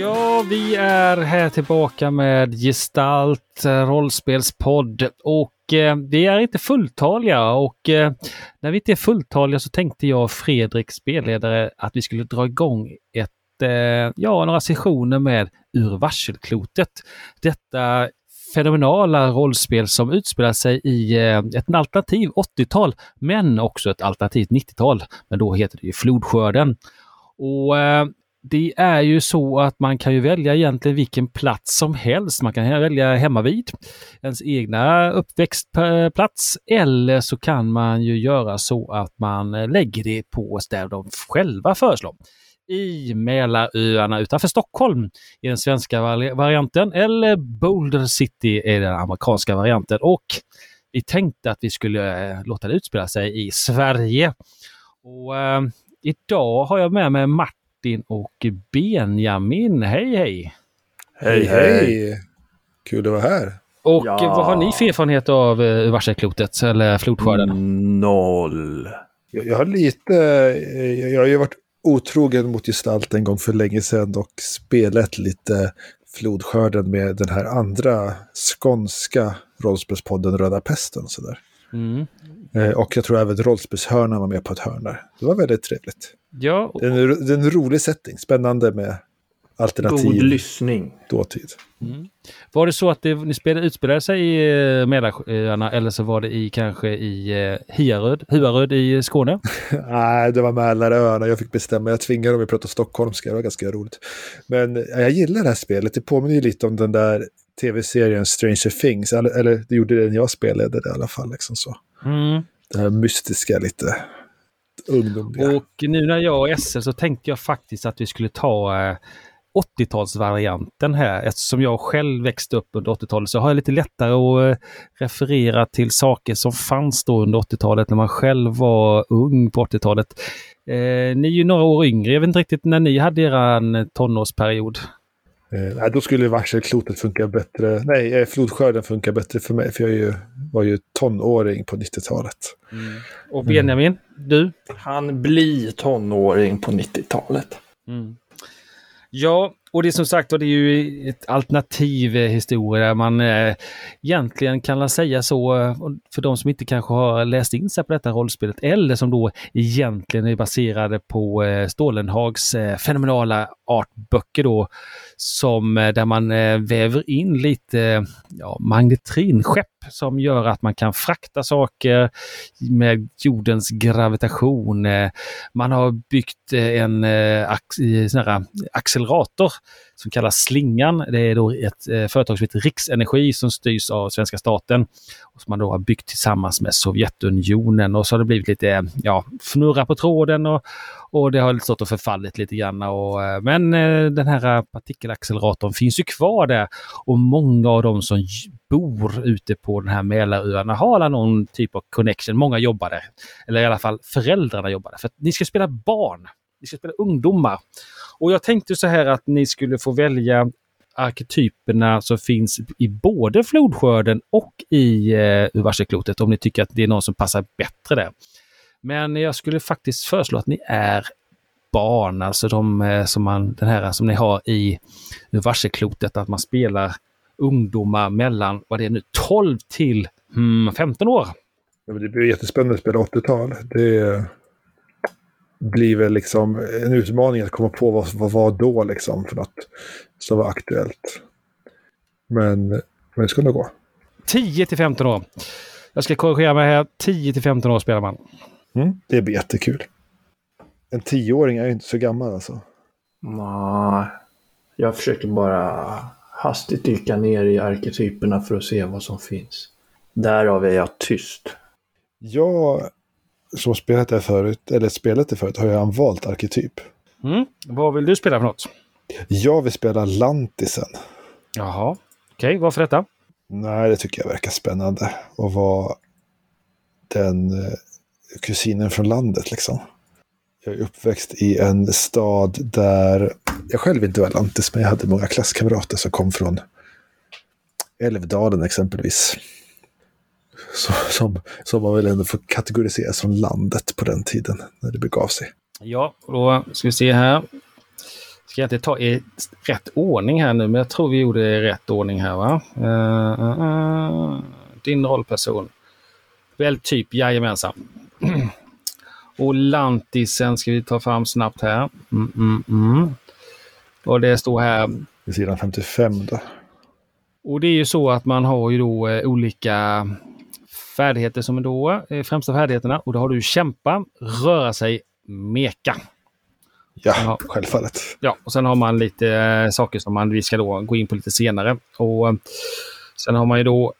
Ja, vi är här tillbaka med Gestalt eh, rollspelspodd och eh, vi är inte fulltaliga och eh, när vi inte är fulltaliga så tänkte jag Fredrik, spelledare, att vi skulle dra igång ett, eh, ja, några sessioner med Ur varselklotet. Detta fenomenala rollspel som utspelar sig i eh, ett alternativ 80-tal, men också ett alternativt 90-tal. Men då heter det ju Flodskörden. Och eh, det är ju så att man kan ju välja egentligen vilken plats som helst. Man kan välja hemma vid ens egna uppväxtplats eller så kan man ju göra så att man lägger det på där de själva föreslår. I Mälaröarna utanför Stockholm i den svenska varianten eller Boulder City är den amerikanska varianten. Och vi tänkte att vi skulle eh, låta det utspela sig i Sverige. Och eh, Idag har jag med mig Martin Martin och Benjamin. Hej hej! Hej hej! Kul att vara här. Och ja. vad har ni för erfarenhet av uh, varselklotet eller flodskörden? Noll. Jag, jag, har lite, eh, jag har ju varit otrogen mot gestalt en gång för länge sedan och spelat lite flodskörden med den här andra skånska rollspelspodden Röda Pesten. Och, sådär. Mm. Eh, och jag tror även rollspelshörnan var med på ett hörn där. Det var väldigt trevligt. Ja. Det, är en, det är en rolig setting, spännande med alternativ. God lyssning. Dåtid. Mm. Var det så att det, ni spelade, utspelade sig i eh, Mälaröarna eller så var det i kanske i eh, Hiaröd, Huaröd i Skåne? Nej, det var Mälaröarna. Jag fick bestämma. Jag tvingade dem att prata stockholmska. Det var ganska roligt. Men jag gillar det här spelet. Det påminner ju lite om den där tv-serien Stranger Things. Eller, eller det gjorde det när jag spelade det i alla fall. Liksom så. Mm. Det här mystiska lite ungdomliga. Och nu när jag är SL så tänkte jag faktiskt att vi skulle ta eh, 80-talsvarianten här. Eftersom jag själv växte upp under 80-talet så har jag lite lättare att eh, referera till saker som fanns då under 80-talet när man själv var ung på 80-talet. Eh, ni är ju några år yngre. Jag vet inte riktigt när ni hade er eh, tonårsperiod. Eh, nej, då skulle varselklotet funka bättre. Nej, eh, flodskörden funkar bättre för mig, för jag ju, var ju tonåring på 90-talet. Mm. Och Benjamin, mm. du? Han blir tonåring på 90-talet. Mm. Ja, och det är som sagt det är ju ett alternativ eh, historia där man eh, egentligen kan säga så eh, för de som inte kanske har läst in sig på detta rollspelet eller som då egentligen är baserade på eh, Stålenhags eh, fenomenala artböcker då som eh, där man eh, väver in lite ja, magnetrinskepp som gör att man kan frakta saker med jordens gravitation. Man har byggt en sån här accelerator som kallas Slingan. Det är då ett eh, företag som heter Riksenergi som styrs av svenska staten och som man då har byggt tillsammans med Sovjetunionen och så har det blivit lite eh, ja, fnurra på tråden och, och det har stått och förfallit lite grann. Och, eh, men eh, den här partikelacceleratorn finns ju kvar där och många av de som bor ute på den här Mälaröarna har någon typ av connection. Många jobbar där. Eller i alla fall föräldrarna jobbar där. För att ni ska spela barn. Ni ska spela ungdomar. Och jag tänkte så här att ni skulle få välja arketyperna som finns i både flodskörden och i eh, varselklotet om ni tycker att det är någon som passar bättre där. Men jag skulle faktiskt föreslå att ni är barn, alltså de eh, som man, den här som ni har i varselklotet, att man spelar ungdomar mellan, vad det är nu, 12 till mm, 15 år. Ja, det blir jättespännande att spela 80-tal. Det blir väl liksom en utmaning att komma på vad, vad var då liksom för något som var aktuellt. Men, men det ska nog gå. 10 till 15 år. Jag ska korrigera mig här. 10 till 15 år spelar man. Mm, det blir jättekul. En tioåring är ju inte så gammal alltså. Nej. Jag försöker bara hastigt dyka ner i arketyperna för att se vad som finns. Därav är jag tyst. Jag, som spelat det förut, eller spelat det förut, har jag valt arketyp. Mm. Vad vill du spela för något? Jag vill spela Lantisen. Jaha, okej, okay, varför detta? Nej, det tycker jag verkar spännande. Att vara den eh, kusinen från landet liksom. Jag är uppväxt i en stad där jag själv inte var lantis, men jag hade många klasskamrater som kom från Älvdalen exempelvis. Som, som man väl ändå får kategorisera som landet på den tiden, när det begav sig. Ja, då ska vi se här. Ska jag inte ta i rätt ordning här nu, men jag tror vi gjorde det i rätt ordning här va? Uh, uh, uh. Din rollperson. Väl typ, jajamensan. Och lantisen ska vi ta fram snabbt här. Mm, mm, mm. Och det står här. I sidan 55 då. Och det är ju så att man har ju då olika färdigheter som är då eh, främsta färdigheterna. Och då har du kämpa, röra sig, meka. Ja, Ja. självfallet. Ja, och sen har man lite eh, saker som man, vi ska då gå in på lite senare. Och eh, sen har man ju då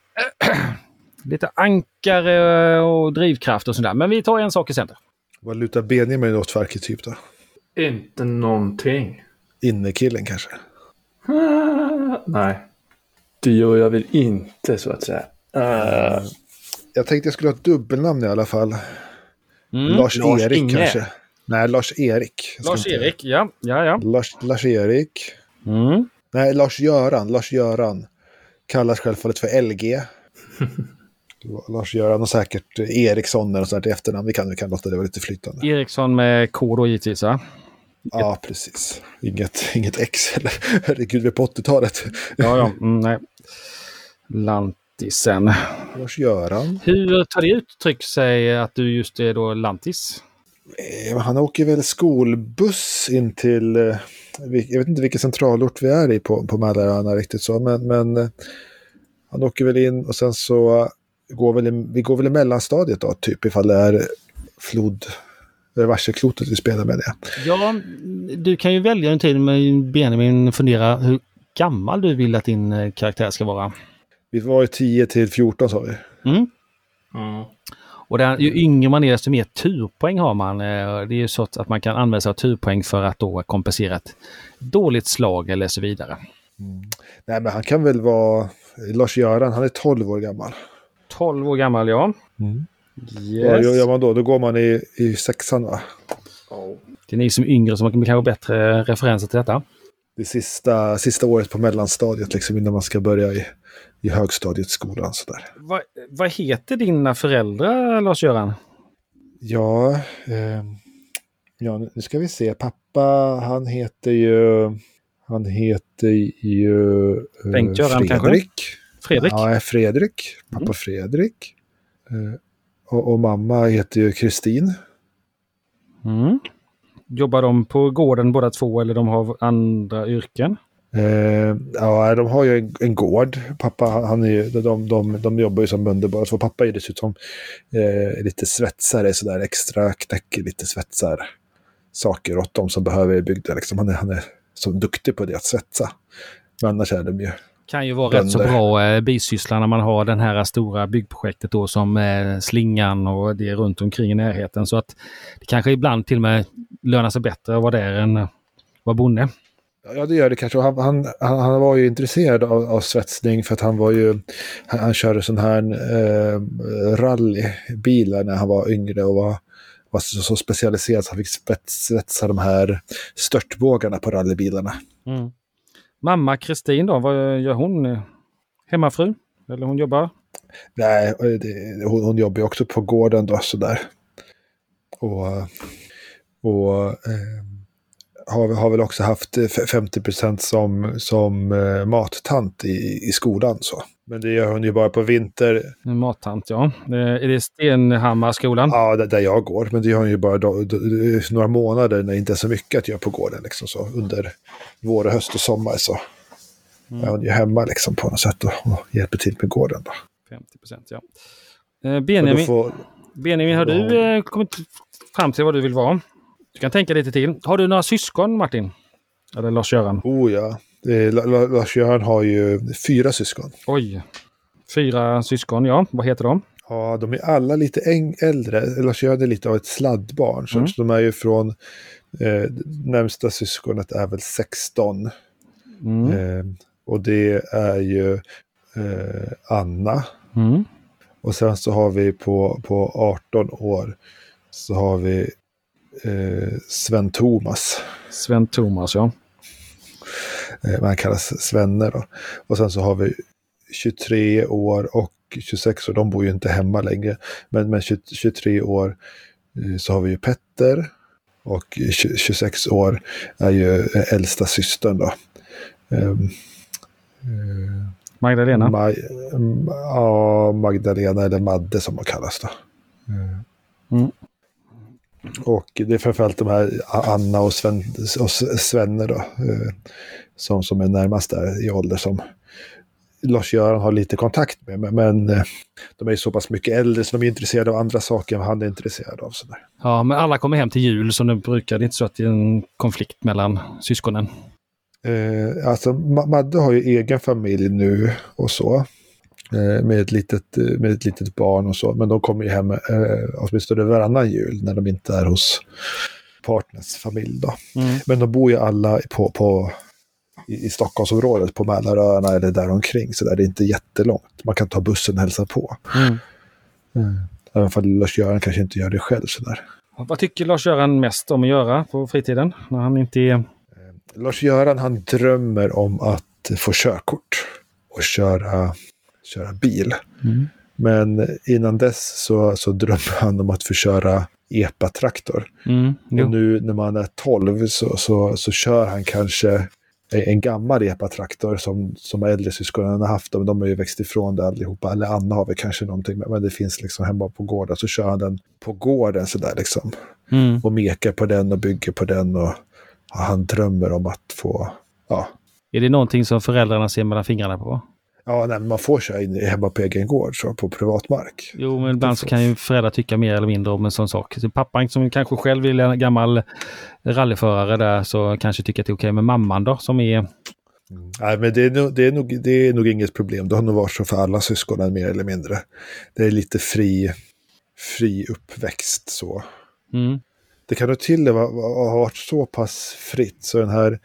lite ankare och drivkraft och sådär. Men vi tar en sak i sänder. Vad lutar Benjamin åt för arketyp då? Inte någonting. Innekillen kanske? Nej. Det gör jag väl inte så att säga. Ah, Jag tänkte jag skulle ha ett dubbelnamn i alla fall. Mm. Lars-Erik Lars-Inge. kanske? Nej, Lars-Erik. Lars-Erik, ja. ja, ja. Lars- Lars-Erik. Mm. Nej, Lars-Göran. Lars-Göran. Kallas självfallet för LG. Lars-Göran och säkert Eriksson eller sånt efternamn. Vi kan, vi kan låta det vara lite flytande. Eriksson med K då givetvis, va? Ja, precis. Inget, inget X eller herregud, vi är på 80-talet. Ja, ja. Mm, nej. Lantisen. Lars-Göran. Hur tar det uttryck sig att du just är då lantis? Eh, Han åker väl skolbuss in till, eh, jag vet inte vilken centralort vi är i på, på Mälaröarna riktigt så, men, men eh, han åker väl in och sen så går väl, vi går väl i mellanstadiet då, typ ifall det är flod, det är varselklotet vi spelar med det. Ja, du kan ju välja en tid med Benjamin fundera hur gammal du vill att din karaktär ska vara. Vi var ju 10 till 14 sa vi. Mm. mm. Och där, ju yngre man är desto mer turpoäng har man. Eh, Det är ju så att man kan använda sig av turpoäng för att då kompensera ett dåligt slag eller så vidare. Nej, men han kan väl vara, Lars-Göran, han är 12 år gammal. 12 år gammal ja. Vad Yes. gör man då? Då går man i, i sexan va? Det är ni som är yngre som kan ha bättre referenser till detta. Det sista, sista året på mellanstadiet liksom innan man ska börja i, i högstadiet skolan sådär. Vad, vad heter dina föräldrar Lars-Göran? Ja, eh, ja, nu ska vi se. Pappa, han heter ju... Han heter ju... eh, Bengt-Göran kanske? Fredrik. Fredrik? Ja, Fredrik. Pappa Mm. Fredrik. Eh, och, och mamma heter ju Kristin. Mm. Jobbar de på gården båda två eller de har andra yrken? Eh, ja, de har ju en, en gård. Pappa, han är ju, de, de, de jobbar ju som bönder båda två. Pappa är dessutom eh, lite svetsare, sådär extra knäcker lite svetsar saker åt de som behöver i bygden. Liksom. Han, är, han är så duktig på det att svetsa. Men annars är de ju... Kan ju vara rätt så Bönder. bra eh, bisyssla när man har den här stora byggprojektet då som eh, slingan och det runt omkring i närheten. Så att det kanske ibland till och med lönar sig bättre att vara där än att vara bonde. Ja, det gör det kanske. Han, han, han, var ju intresserad av, av svetsning för att han var ju... Han, han körde sån här eh, rallybilar när han var yngre och var, var så, så specialiserad så han fick spets, svetsa de här störtbågarna på rallybilarna. Mm. Mamma Kristin då, vad gör hon? Hemmafru? Eller hon jobbar? Nej, det, hon, hon jobbar ju också på gården då sådär. Och, och eh, har, har väl också haft eh, 50 som, som eh, mattant i, i skolan. Så. Men det gör hon ju bara på vinter, mattant, ja. Är det Stenhammarskolan? ja, där, där jag går. Men det gör hon ju bara då, då, några månader när det inte är så mycket att göra på gården. Liksom, så. Under vår, och höst och sommar så är hon ju hemma liksom, på något sätt och, och hjälper till med gården. Då. 50 procent, ja. Eh, Benjamin, får, Benjamin, har du kommit fram till vad du vill vara? Du kan tänka lite till. Har du några syskon, Martin? Eller Lars-Göran? oh ja, Eh, La- La- Lars-Göran har ju fyra syskon. Oj. Fyra syskon, ja. Vad heter de? Ja, de är alla lite äldre. Lars-Göran är lite av ett sladdbarn. Så, Mm. de är ju från... Eh, närmsta syskonet är väl 16. Mm. Eh, och det är ju eh, Anna. Mm. Och sen så har vi på, på 18 år så har vi eh, Sven Thomas. Sven Thomas, ja. Eh, man kallas Svenne då. Och sen så har vi 23 år och 26 år. De bor ju inte hemma längre. Men med 20, 23 år eh, så har vi ju Petter. Och 26 år är ju äldsta systern då. Um, Magdalena? Ma ja, Magdalena eller Madde som hon kallas då. Mm. Och det är framförallt de här Anna och, Sven, och Svenne då, eh, som, som är närmast där i ålder som Lars-Göran har lite kontakt med. Men eh, de är så pass mycket äldre så de är intresserade av andra saker än vad han är intresserad av. Sådär. Ja, men alla kommer hem till jul så nu brukar det inte så att det är en konflikt mellan syskonen. Eh, alltså Madde har ju egen familj nu och så. Eh, med, ett litet, eh, med ett litet barn och så. Men de kommer ju hem eh, åtminstone varannan jul när de inte är hos partners familj. Då. Mm. Men de bor ju alla på, på, i, i Stockholmsområdet, på Mälaröarna eller däromkring. Så där det är inte jättelångt. Man kan ta bussen och hälsa på. Mm. Mm. Även om Lars-Göran kanske inte gör det själv. Sådär. Vad tycker Lars-Göran mest om att göra på fritiden? När han inte är... Lars-Göran han drömmer om att få körkort och köra köra bil. Mm. Men innan dess så, så drömmer han om att få köra EPA-traktor. Mm, och nu när man är 12 så, så, så kör han kanske en gammal EPA-traktor som, som äldre syskonen har haft. Men de har ju växt ifrån det allihopa. Eller Anna har väl kanske någonting, men det finns liksom hemma på gården. Så kör han den på gården sådär liksom. Mm. Och mekar på den och bygger på den. Och, och han drömmer om att få, ja. Är det någonting som föräldrarna ser mellan fingrarna på? Ja, nej, man får köra in hemma på egen gård, så på privat mark. Jo, men ibland så kan ju föräldrar tycka mer eller mindre om en sån sak. Så pappan som kanske själv är en gammal rallyförare där så kanske tycker att det är okej. Men mamman då som är... Mm. Nej, men det är, nog, det, är nog, det är nog inget problem. Det har nog varit så för alla syskonen mer eller mindre. Det är lite fri, fri uppväxt så. Mm. Det kan nog till och med ha varit så pass fritt så den här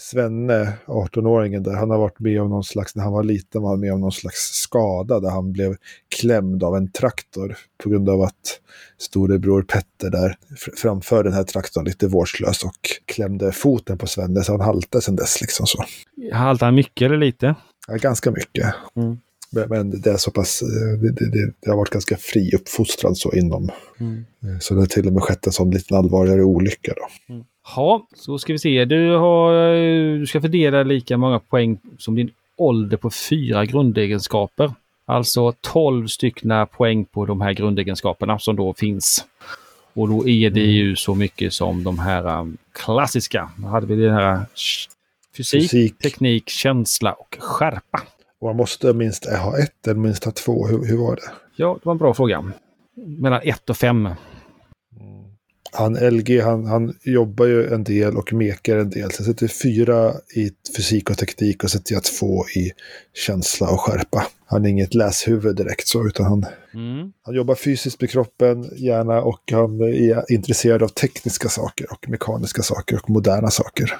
Svenne, 18-åringen där, han har varit med om någon slags, när han var liten var han med om någon slags skada där han blev klämd av en traktor på grund av att storebror Petter där framför den här traktorn lite vårdslös och klämde foten på Svenne så han haltade sedan dess liksom så. Haltade han mycket eller lite? Ja, ganska mycket. Mm. Men det är så pass, eh, det, det, det, har varit ganska fri uppfostrad så inom. Mm. Eh, så det har till och med skett en sån liten allvarligare olycka då. Mm. Ja, så ska vi se. Du, har, du ska fördela lika många poäng som din ålder på fyra grundegenskaper. Alltså 12 stycken poäng på de här grundegenskaperna som då finns. Och då är det ju så mycket som de här um, klassiska. Då hade vi den här fysik, fysik, teknik, känsla och skärpa. Och man måste minst ha ett eller minst ha två. Hur, hur var det? Ja, det var en bra fråga. Mellan ett och fem han LG, han, han jobbar ju en del och mekar en del. Så jag sätter fyra i fysik och teknik och sätter jag två i känsla och skärpa. Han är inget läshuvud direkt så, utan han, mm. han jobbar fysiskt med kroppen, gärna, och han är intresserad av tekniska saker och mekaniska saker och moderna saker.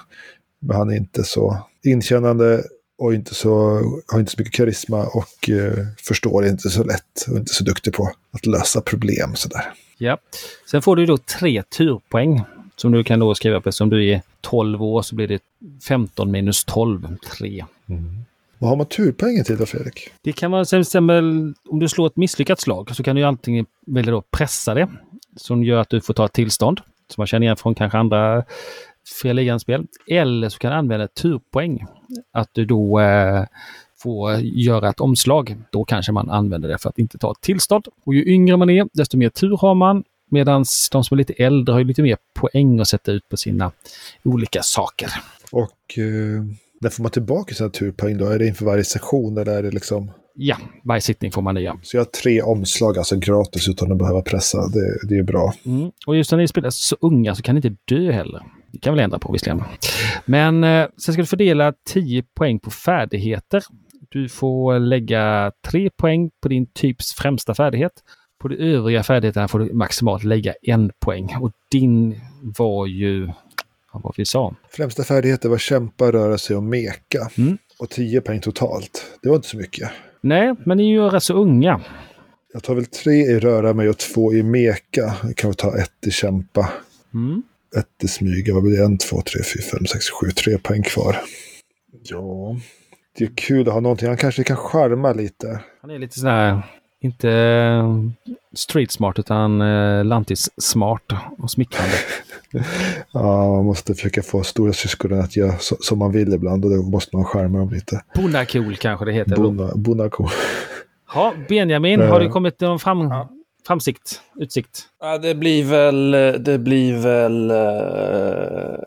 Men han är inte så inkännande och inte så, har inte så mycket karisma och eh, förstår inte så lätt och inte så duktig på att lösa problem sådär. Ja. Sen får du då tre turpoäng som du kan då skriva på. Som du är 12 år så blir det 15 minus 12, 3. Mm. Vad har man turpoängen till då Fredrik? Det kan vara till exempel om du slår ett misslyckat slag så kan du antingen välja att pressa det som gör att du får ta ett tillstånd som man känner igen från kanske andra fria ligan-spel. Eller så kan du använda turpoäng. Att du då eh, få göra ett omslag. Då kanske man använder det för att inte ta ett tillstånd. Och ju yngre man är, desto mer tur har man. Medan de som är lite äldre har lite mer poäng att sätta ut på sina olika saker. Och eh, när får man tillbaka sina turpoäng då? Är det inför varje session eller är det liksom? Ja, varje sittning får man nya. Så jag har tre omslag, alltså gratis utan att behöva pressa. Det, det är bra. Mm. Och just när ni spelar så unga så kan ni inte dö heller. Det kan väl ändra på visserligen. Men eh, sen ska du fördela 10 poäng på färdigheter. Du får lägga tre poäng på din typs främsta färdighet. På de övriga färdigheterna får du maximalt lägga en poäng. Och din var ju, vad vi sa? Främsta färdigheter var kämpa, röra sig och meka. Mm. Och tio poäng totalt. Det var inte så mycket. Nej, men ni är ju rätt så unga. Jag tar väl tre i röra mig och två i meka. Jag kan väl ta ett i kämpa. Mm. Ett i smyga. Vad blir det? En, två, tre, fyra, fem, sex, sju. Tre poäng kvar. Ja, det är kul att ha någonting. Han kanske kan charma lite. Han är lite sådär, inte street smart utan eh, lantis smart och smickrande. Ja, man måste försöka få stora syskonen att göra så, som man vill ibland och då måste man skärma dem lite. Bonakol kanske det heter. Bona. Ja, Benjamin, Eh. har det kommit någon fram, Ja. framsikt, utsikt? Ja, det blir väl... Det blir väl... eh,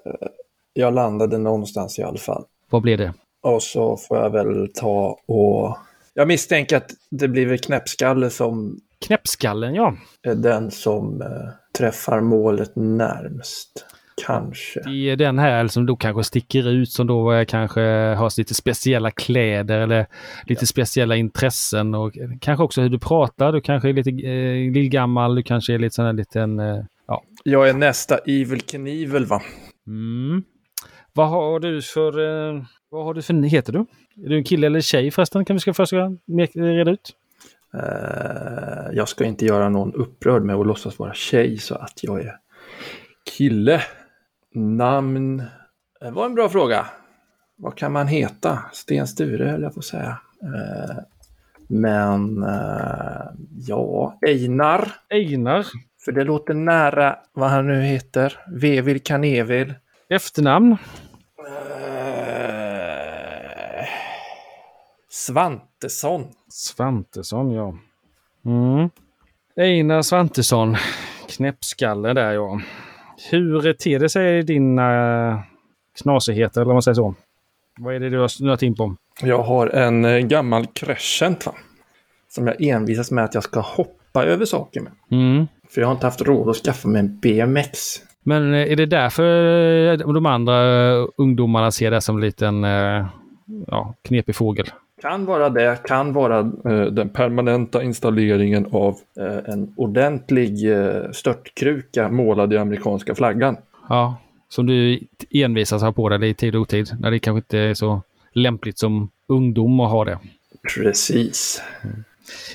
jag landade någonstans i alla fall. Vad blir det? Och så får jag väl ta och... Jag misstänker att det blir väl knäppskalle som Knäppskallen, ja. är den som eh, träffar målet närmst. Kanske. Det är den här som då kanske sticker ut som då kanske har lite speciella kläder eller lite speciella intressen och kanske också hur du pratar. Du kanske är lite eh, lillgammal, du kanske är lite sån här liten... Eh, ja. Jag är nästa Evil Knievel va? Mm. Vad har du för... Eh, vad har du för... Heter du? Är du en kille eller tjej förresten? Kan vi ska först reda ut? Eh, jag ska inte göra någon upprörd med att låtsas vara tjej så att jag är kille. Namn? Det var en bra fråga. Vad kan man heta? Sten Sture höll jag på att säga. Eh, men eh, ja, Einar. Einar. För det låter nära vad han nu heter. Vevil Kanevil. Efternamn? Eh, Svantesson. Svantesson, ja. Mm. Einar Svantesson. Knäppskalle där, ja. Hur ter det sig din uh, knasigheter, eller vad man säger så? Vad är det du har snöat in på? Jag har en eh, gammal Crescent va? Som jag envisas med att jag ska hoppa över saker med. Mm. För jag har inte haft råd att skaffa mig en BMX. Men eh, är det därför eh, de andra eh, ungdomarna ser det som en liten eh, ja, knepig fågel? Kan vara det, kan vara eh, den permanenta installeringen av eh, en ordentlig eh, störtkruka målad i amerikanska flaggan. Ja, som du envisas ha på dig i tid och otid. När det kanske inte är så lämpligt som ungdom att ha det. Precis.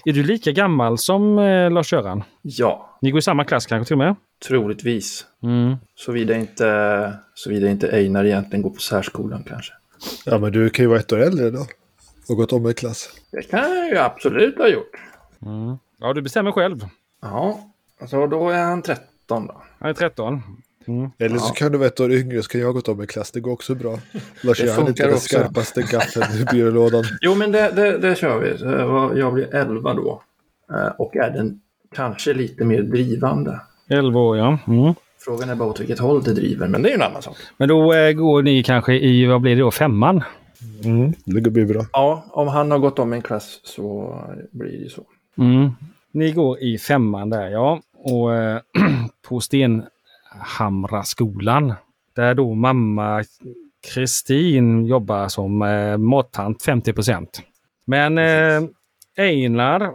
Är du lika gammal som eh, Lars-Göran? Ja, Ni går i samma klass kanske till och med? troligtvis. Mm. Såvida inte, såvida inte Einar egentligen går på särskolan kanske. Ja, men du kan ju vara ett år äldre då. Och gått om i klass. Det kan jag ju absolut ha gjort. Mm. Ja, du bestämmer själv. Ja, så då är han 13 då. Han är 13. Mm. Eller så Ja. kan du vara ett år yngre så kan jag ha gått om i klass. Det går också bra. Lars Det Göran är inte funkar den också. skarpaste gaffeln i byrålådan. Jo, men det, det, det kör vi. Jag blir 11 då. Eh, Och är den kanske lite mer drivande. 11 år, ja. Mm. Frågan är bara åt vilket håll det driver, men det är ju en annan sak. Men då eh, går ni kanske i, vad blir det då, femman? Mm, det blir bra. Ja, om han har gått om en klass så blir det så. Mm. Ni går i femman där, ja. Och eh, på Stenhamraskolan, där då mamma Kristin jobbar som eh, mattant 50 Men eh, Einar,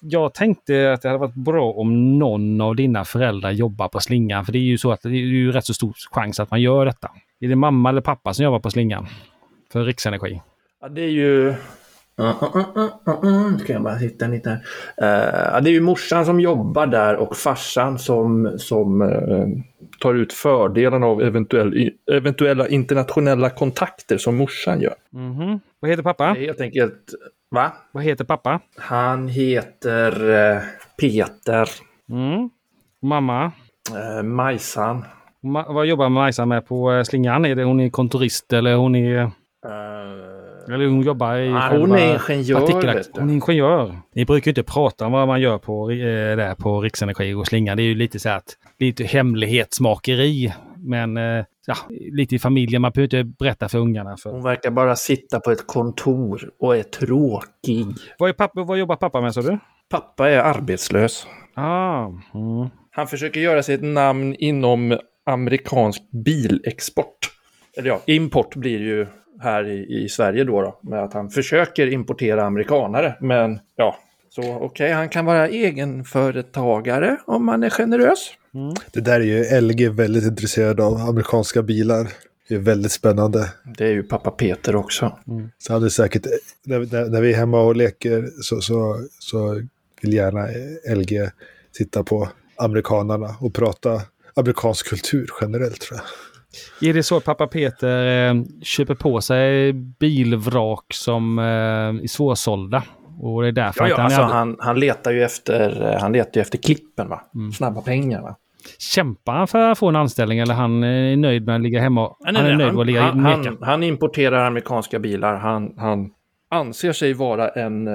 jag tänkte att det hade varit bra om någon av dina föräldrar jobbar på slingan. För det är ju så att det är ju rätt så stor chans att man gör detta. Är det mamma eller pappa som jobbar på slingan? För Riksenergi. Ja, det är ju... Uh, uh, uh, uh, uh. Ska jag bara hitta lite här. Eh, det är ju morsan som jobbar där och farsan som, som eh, tar ut fördelen av eventuell, eventuella internationella kontakter som morsan gör. Mhm. Vad heter Det pappa? är helt enkelt... Va? Vad heter pappa? Han heter eh, Peter Mm. Mamma? eh, Majsan. Ma- vad jobbar Majsan med på slingan? Är det hon är kontorist eller hon är... Eh, Eller hon jobbar i själva hon är ingenjör. Hon är ingenjör. Ni brukar ju inte prata om vad man gör på, eh, där på Riksenergi och slingan. Det är ju lite så att lite hemlighetsmakeri. Men eh, ja, lite i familjen. Man behöver inte berätta för ungarna. För. hon verkar bara sitta på ett kontor och är tråkig. Vad, är pappa, vad jobbar pappa med sa du? Pappa är arbetslös. Ah, mm. Han försöker göra sig ett namn inom amerikansk bilexport. Eller ja, import blir ju här i, i Sverige då, då. Med att han försöker importera amerikanare. Men ja, så okej, han kan vara egenföretagare om man är generös. Det där är ju LG väldigt intresserad av. Amerikanska bilar. Det är väldigt spännande. Det är ju pappa Peter också. Så hade säkert, när, när, när vi är hemma och leker så, så, så vill gärna LG titta på amerikanarna och prata amerikansk kultur generellt tror jag. Är det så att pappa Peter eh, köper på sig bilvrak som eh, är svårsålda? Och det är därför Ja, ja, att han, alltså, är aldrig- han, han letar ju efter, han letar ju efter klippen, va? Mm. Snabba pengar, va? Kämpar han för att få en anställning eller han är nöjd med att ligga hemma? Nej, han är nöjd med att ligga han, han, han importerar amerikanska bilar. Han, han anser sig vara en eh,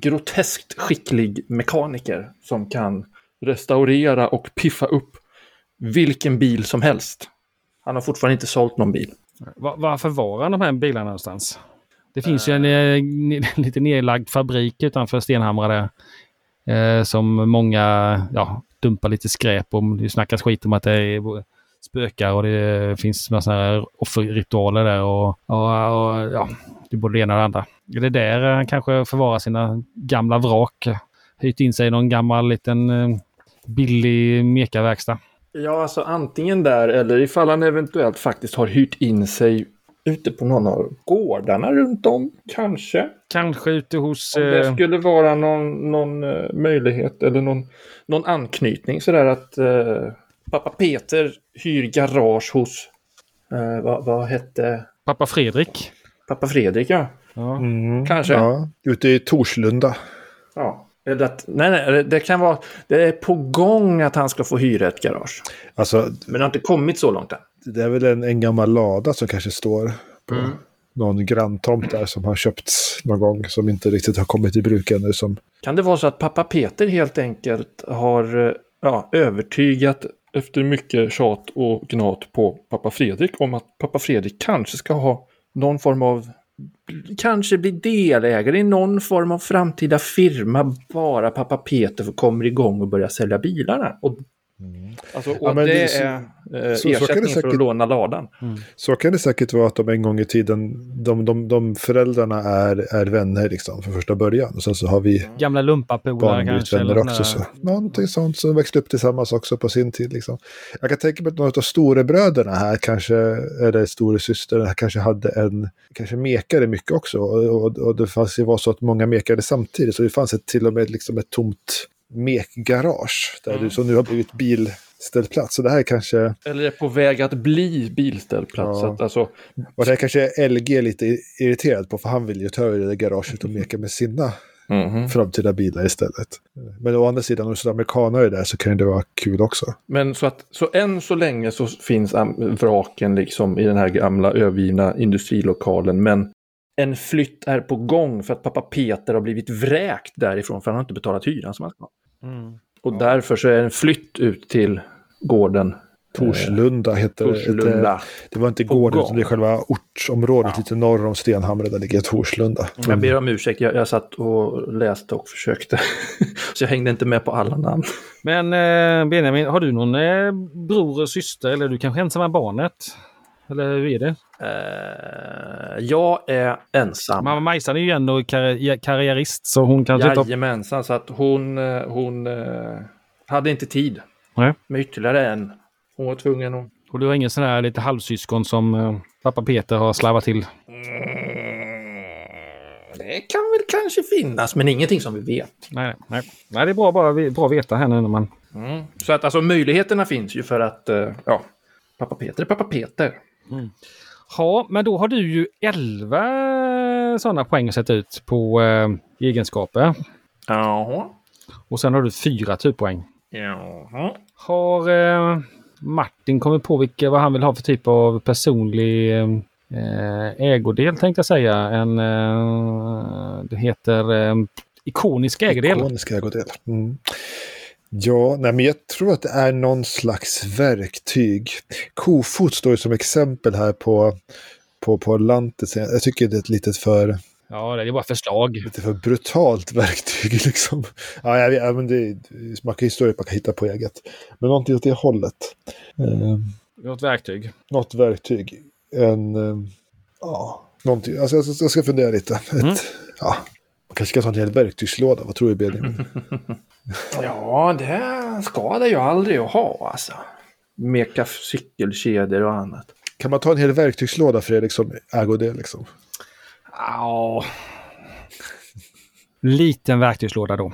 groteskt skicklig mekaniker som kan restaurera och piffa upp vilken bil som helst. Han har fortfarande inte sålt någon bil. Var, varför var han de här bilarna någonstans? Det finns ju en eh, ne- lite nedlagd fabrik utanför Stenhamra där. Eh, som många ja, dumpar lite skräp om. Det snackas skit om att det är spökar och det finns massa offerritualer där och, och, och ja, det är både det ena och det andra. Är det där han kanske förvarar sina gamla vrak? Hyrt in sig i någon gammal liten eh, billig mekaverkstad. Ja, alltså antingen där eller ifall han eventuellt faktiskt har hyrt in sig ute på någon av gårdarna runt om, kanske. Kanske ute hos... Om det Eh, skulle vara någon, någon eh, möjlighet eller någon, någon anknytning sådär att eh, pappa Peter hyr garage hos, eh, vad, vad hette pappa Fredrik. pappa Fredrik ja. Ja. Mm, Kanske. Ja, ute i Torslunda. ja. Eller att, nej, nej, det- kan vara, det är på gång att han ska få hyra ett garage. Alltså, Men det har inte kommit så långt än. det är väl en, en gammal lada som kanske står på Mm. någon granntomt där som har köpts någon gång som inte riktigt har kommit i bruk ännu. Som, Kan det vara så att pappa Peter helt enkelt har eh, ja, övertygat efter mycket tjat och gnat på pappa Fredrik om att pappa Fredrik kanske ska ha någon form av kanske bli delägare i någon form av framtida firma bara pappa Peter får kommer igång och börjar sälja bilarna. Och, alltså, och Ja, men det, det är eh, så- så kan det ersättning för att säkert- låna ladan. så kan det säkert vara att de en gång i tiden, de, de, de föräldrarna är, är vänner liksom från första början. Och sen så har vi Gamla lumpapolare kanske. vänner eller också. Så. Någonting sånt som växte upp tillsammans också på sin tid. Liksom. Jag kan tänka mig att några av storebröderna här kanske, eller storasyster, kanske hade en, kanske mekade mycket också. Och, och, och det fanns ju var så att många mekade samtidigt. Så det fanns ett, till och med liksom ett tomt mekgarage. Där Mm. du, som nu har blivit bilställplats. Så det här är kanske, Eller är på väg att bli bilställplats. Ja. Så att, alltså, och det här kanske LG är lite irriterad på. För han vill ju ta över det där garaget och meka med sina mhm. framtida bilar istället. Men å andra sidan, om det är amerikanare där så kan det vara kul också. Men så att så än så länge så finns vraken liksom i den här gamla övergivna industrilokalen. Men en flytt är på gång för att pappa Peter har blivit vräkt därifrån för han har inte betalat hyran som han ska. Mm. Och därför så är en flytt ut till gården Torslunda heter det. Torslunda. Det var inte På gården, gång. utan det är själva ortsområdet Ja. lite norr om Stenhamra. Där ligger Torslunda. Jag ber om ursäkt, jag, jag satt och läste och försökte. så jag hängde inte med på alla namn. Men eh, Benjamin, har du någon eh, bror och syster eller är du kanske ensamma barnet? Eller hur är det? Eh, jag är ensam. Mamma Majsan är ju ändå karri- karriärist så hon kanske inte har... Jajamensan, så att hon, eh, hon eh, hade inte tid Nej. med ytterligare en. Hon var tvungen att... Och du har ingen sån här lite halvsyskon som eh, pappa Peter har slavat till? Det kan väl kanske finnas, men ingenting som vi vet. Nej, nej. nej det är bra, bara, bra att veta här nu när man... Så att alltså möjligheterna finns ju för att, ja, pappa Peter är pappa Peter. Ja, men då har du ju 11 sådana poäng att sätta ut på eh, egenskaper. Jaha. Och sen har du fyra typpoäng. Jaha. Har eh, Martin kommit på vilka, vad han vill ha för typ av personlig eh, ägodel tänkte jag säga. En, eh, det heter eh, ikonisk ägodel. Ikonisk ägodel. Mm. Ja, nej, men jag tror att det är någon slags verktyg. Kofot står ju som exempel här på, på, på lantet. Så Jag tycker det är ett litet för, Ja, det är bara förslag. lite för brutalt verktyg. Liksom. Ja, jag ja, men det, man kan ju stå upp och hitta på eget. Men någonting åt det hållet. Eh, Något verktyg. något verktyg. En, eh, ja, någonting. Alltså, jag, ska- jag ska fundera lite. Ett, Mm. ja, man kanske ska ta en hel verktygslåda. Vad tror du Benjamin? Ja, det ska det ju aldrig att ha alltså. Meka cykelkedjor och annat. Kan man ta en hel verktygslåda Fredrik som ägodel liksom? Ja. Liten verktygslåda då.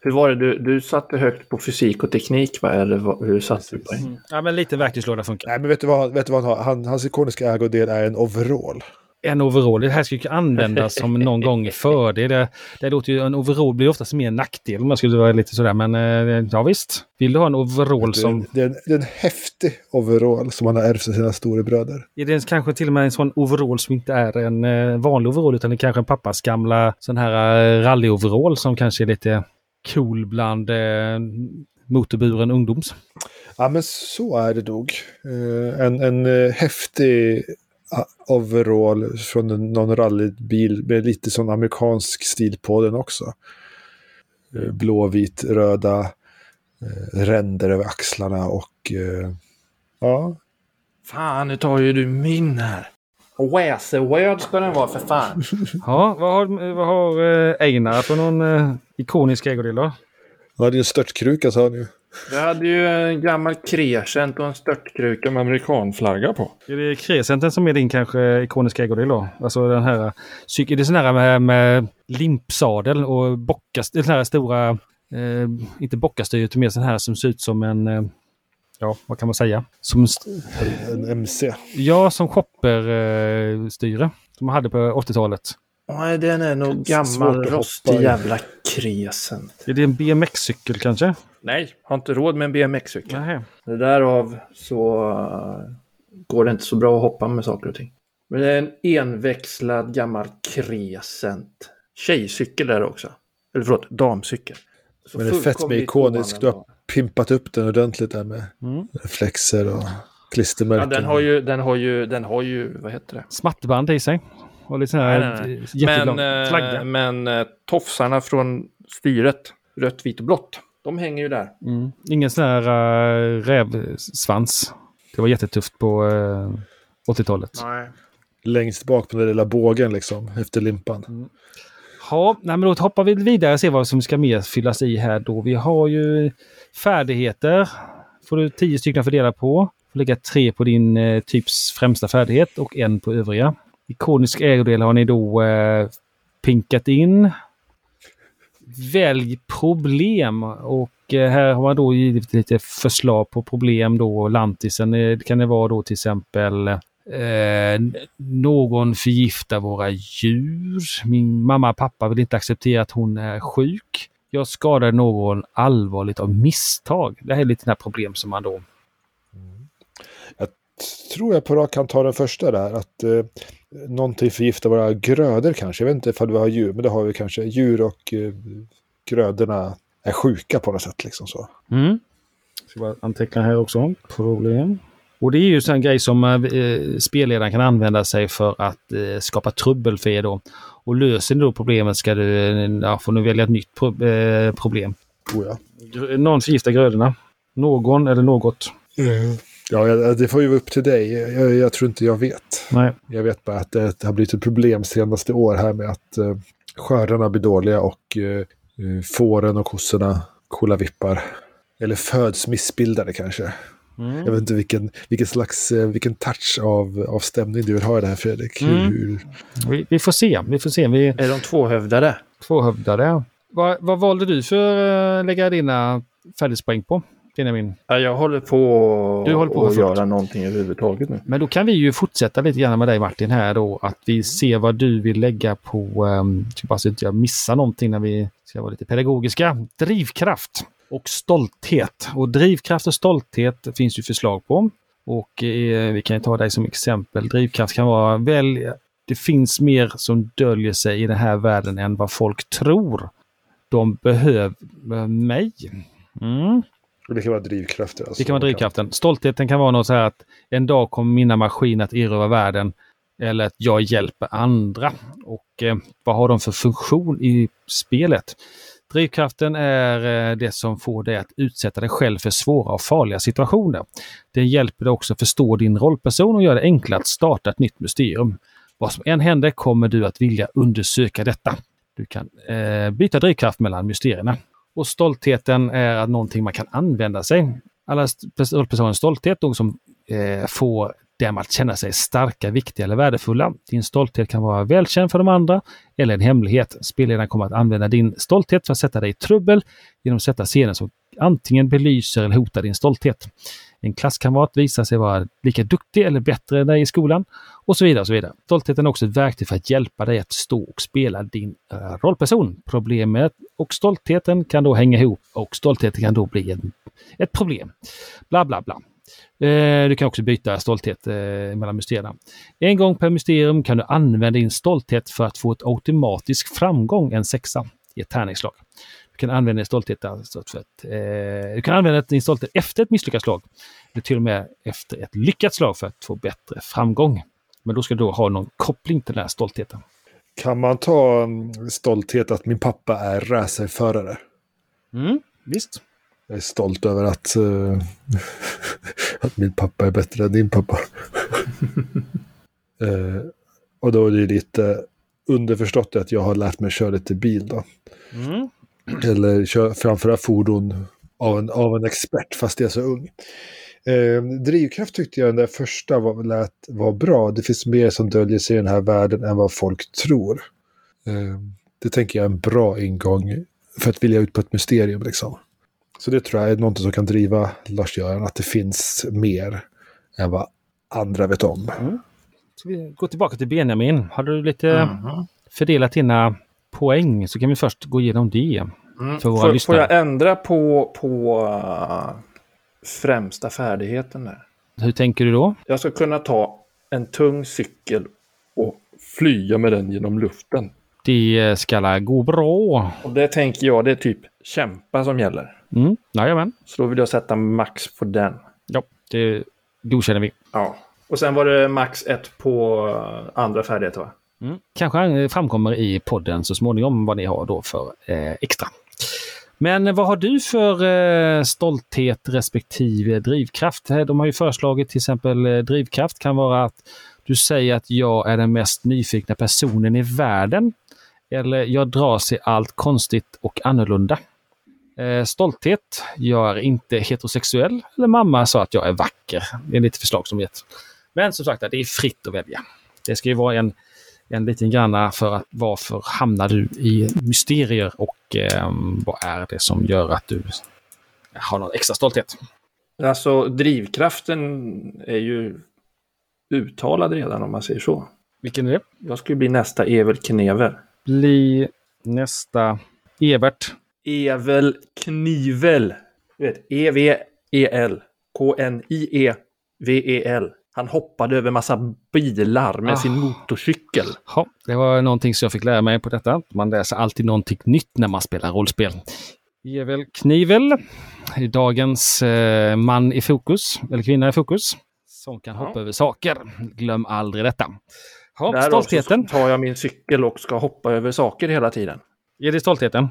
Hur var det, du, du satte högt på fysik och teknik va? Eller vad, hur satte du på det? Ja, men liten verktygslåda funkar. Nej, men vet du vad, vet du vad han har? Han, hans ikoniska ägodel är en overall. En overall. Det här ska ju användas som någon gång i fördel. Det, det låter ju, en overall blir oftast mer nackdel om man skulle vara lite sådär. Men eh, ja visst. Vill du ha en overall Det, som... det, är en, det är en häftig overall som han har ärvt av sina storebröder. Är det kanske till och med en sån overall som inte är en eh, vanlig overall utan det är kanske en pappas gamla sån här eh, rally-overall som kanske är lite cool bland eh, motorburen ungdoms. Ja, men så är det nog. Eh, en en häftig overall från någon rallybil med lite sån amerikansk stil på den också. Eh, blåvit, röda eh, ränder över axlarna och eh, ja, Fan, nu tar ju du min här. Word ska den vara för fan. Ja, vad har, vad har Einar för någon ikonisk ägodel då? han hade ju en störtkruka sa han ju. Vi hade ju en gammal Crescent och en störtkruka med amerikanflagga på. Är det Crescenten som är din kanske ikoniska ägodel då? Alltså den här, är det sån här med, med limpsadel och bockast, den här stora, eh, inte bockastyr utan mer sån här som ser ut som en, eh, ja vad kan man säga? Som, En MC. ja, som shopperstyre. Eh, styre, som man hade på 80-talet. Nej, den är nog gammal rostig jävla Crescent. Är det en BMX-cykel kanske? Nej, har inte råd med en BMX-cykel. Nej. Det därav så uh, går det inte så bra att hoppa med saker och ting. Men det är en enväxlad gammal Crescent. Tjejcykel där också. Eller förlåt, damcykel. Så Men det är fett med ikonisk. Du har pimpat upp den ordentligt där med Mm. reflexer och Ja, klistermärken. den har ju, den har ju, den har ju, vad heter det? Smatterband i sig. Och lite sån här Nej, Men, eh, flagga. men eh, tofsarna från styret, rött, vitt och blått, de hänger ju där. Mm. Ingen sån här uh, rävsvans. Det var jättetufft på eh, 80-talet. Nej. Längst bak på den lilla bågen liksom, efter limpan. Ja, nej, men då hoppar vi vidare och ser vad som ska mer fyllas i här då. Vi har ju färdigheter. Får du tio stycken att fördela på. Får lägga tre på din eh, typs främsta färdighet och en på övriga. Ikonisk ägodel har ni då eh, pinkat in. Välj problem och eh, här har man då givit lite förslag på problem då. Lantisen eh, kan det vara då till exempel Eh, någon förgiftar våra djur. Min mamma och pappa vill inte acceptera att hon är sjuk. Jag skadade någon allvarligt av misstag. Det här är lite här problem som man då... Jag Tror jag på rak kan ta den första där. Att eh, någonting förgiftar våra grödor kanske. Jag vet inte ifall vi har djur, men det har vi kanske. Djur och eh, grödorna är sjuka på något sätt. Liksom så. Mm. Ska bara anteckna här också. Problem. Och det är ju en grej som eh, spelledaren kan använda sig för att eh, skapa trubbel för er då. Och löser ni då problemet ska du, eh, ja, får ni välja ett nytt pro eh, problem. Oh, ja. Någon förgiftar grödorna. Någon eller något. Ja, ja, det får ju vara upp till dig. Jag, jag tror inte jag vet. Nej. Jag vet bara att det, det har blivit ett problem senaste år här med att eh, skördarna blir dåliga och eh, eh, fåren och kossorna coola vippar. Eller föds missbildade kanske. Jag vet inte vilken, vilken slags, eh, vilken touch av, av stämning du vill ha i det här Fredrik. Mm. hur, Vi, vi får se. Vi får se. Vi Är de tvåhövdade? tvåhövdade. Vad, vad valde du för att lägga dina färdighetspoäng på? Benjamin? Ja, jag håller på, Du håller på att göra någonting överhuvudtaget nu. Men då kan vi ju fortsätta lite grann med dig Martin här då. Att vi ser vad du vill lägga på, um, bara så att inte jag missar någonting när vi ska vara lite pedagogiska. Drivkraft och stolthet. Och drivkraft och stolthet finns ju förslag på. Och eh, vi kan ta dig som exempel. Drivkraft kan vara väl, det finns mer som döljer sig i den här världen än vad folk tror. De behöver mig. Mm. Det kan vara drivkrafter. Alltså. Det kan vara drivkraften. Stoltheten kan vara något så här att en dag kommer mina maskiner att erövra världen. Eller att jag hjälper andra. Och eh, vad har de för funktion i spelet? Drivkraften är eh, det som får dig att utsätta dig själv för svåra och farliga situationer. Det hjälper dig också förstå din rollperson och gör det enklare att starta ett nytt mysterium. Vad som än händer kommer du att vilja undersöka detta. Du kan eh, byta drivkraft mellan mysterierna. Och stoltheten är att någonting man kan använda sig. Alla st- rollpersoners stolthet då som eh, får dem att känna sig starka, viktiga eller värdefulla. Din stolthet kan vara välkänd för de andra eller en hemlighet. Spelledaren kommer att använda din stolthet för att sätta dig i trubbel genom att sätta scener som antingen belyser eller hotar din stolthet. En klasskamrat visar sig vara lika duktig eller bättre än dig i skolan och så vidare. Och så vidare. Stoltheten är också ett verktyg för att hjälpa dig att stå och spela din uh, rollperson. Problemet och stoltheten kan då hänga ihop och stoltheten kan då bli en, ett problem. Bla bla bla. Eh, du kan också byta stolthet eh, mellan mysterierna. En gång per mysterium kan du använda din stolthet för att få ett automatisk framgång, en sexa, i ett tärningsslag. Du kan använda din stolthet, alltså för att, eh, du kan använda din stolthet efter ett misslyckat slag. Eller till och med efter ett lyckat slag för att få bättre framgång. Men då ska du ha någon koppling till den här stoltheten. Kan man ta stolthet att min pappa är racerförare? Mm, visst. Jag är stolt över att, uh, att min pappa är bättre än din pappa. uh, och då är det lite underförstått att jag har lärt mig köra lite bil då. Mm. Eller kör, framföra fordon av en, av en expert fast jag är så ung. Eh, drivkraft tyckte jag den där första var, lät, var bra. Det finns mer som döljer sig i den här världen än vad folk tror. Eh, det tänker jag är en bra ingång för att vilja ut på ett mysterium. Liksom. Så det tror jag är något som kan driva Lars-Göran, att det finns mer än vad andra vet om. Mm. Ska vi gå tillbaka till Benjamin. Har du lite mm. fördelat dina poäng så kan vi först gå igenom det. Mm. För våra får, får jag ändra på, på uh, främsta färdigheten där? Hur tänker du då? Jag ska kunna ta en tung cykel och flyga med den genom luften. Det ska gå bra. Och det tänker jag, det är typ kämpa som gäller. Mm, jajamän. Så då vill jag sätta max på den. Ja, det godkänner vi. Ja. Och sen var det max ett på andra färdigheter va? Mm. Kanske eh, framkommer i podden så småningom vad ni har då för eh, extra. Men vad har du för eh, stolthet respektive drivkraft? Eh, de har ju föreslagit till exempel eh, drivkraft kan vara att du säger att jag är den mest nyfikna personen i världen. Eller jag dras i allt konstigt och annorlunda. Eh, stolthet, jag är inte heterosexuell. Eller mamma sa att jag är vacker. Det är lite förslag som getts. Men som sagt, det är fritt att välja. Det ska ju vara en en liten granna för att varför hamnar du i mysterier och eh, vad är det som gör att du har någon extra stolthet? Alltså drivkraften är ju uttalad redan om man säger så. Vilken är det? Jag skulle bli nästa Evel Knever. Bli nästa Evert. Evel Knivel. Du vet, E-V-E-L. K-N-I-E-V-E-L. Han hoppade över massa bilar med ah. sin motorcykel. Ja, det var någonting som jag fick lära mig på detta. Man läser alltid någonting nytt när man spelar rollspel. Evel Knivel, dagens eh, man i fokus, eller kvinna i fokus, som kan hoppa ja. över saker. Glöm aldrig detta. Ja, Där stoltheten. tar jag min cykel och ska hoppa över saker hela tiden. Är det stoltheten?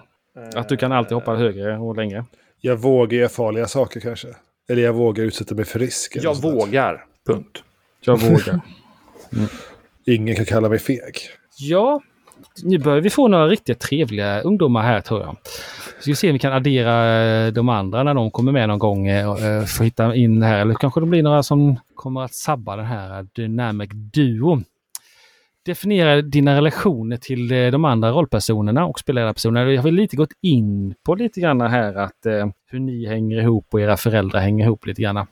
Att du kan alltid hoppa högre och längre? Jag vågar göra farliga saker kanske. Eller jag vågar utsätta mig för risk. Jag vågar. Punkt. Jag vågar. Mm. Ingen kan kalla mig feg. Ja, nu börjar vi få några riktigt trevliga ungdomar här tror jag. Så vi se om vi kan addera eh, de andra när de kommer med någon gång eh, och eh, få hitta in här. Eller kanske det blir några som kommer att sabba den här Dynamic Duo. Definiera dina relationer till de andra rollpersonerna och spelledarpersonerna. Jag har lite gått in på lite grann här att hur ni hänger ihop och era föräldrar hänger ihop lite grann.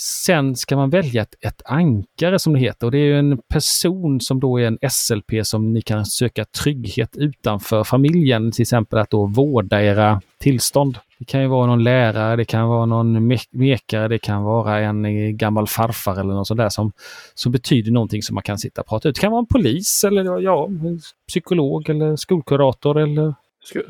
Sen ska man välja ett, ett, ankare som det heter och det är en person som då är en SLP som ni kan söka trygghet utanför familjen, till exempel att då vårda era tillstånd. Det kan ju vara någon lärare, det kan vara någon mekare, det kan vara en gammal farfar eller något sånt där som, som betyder någonting som man kan sitta och prata ut. Det kan vara en polis eller ja, psykolog eller skolkurator eller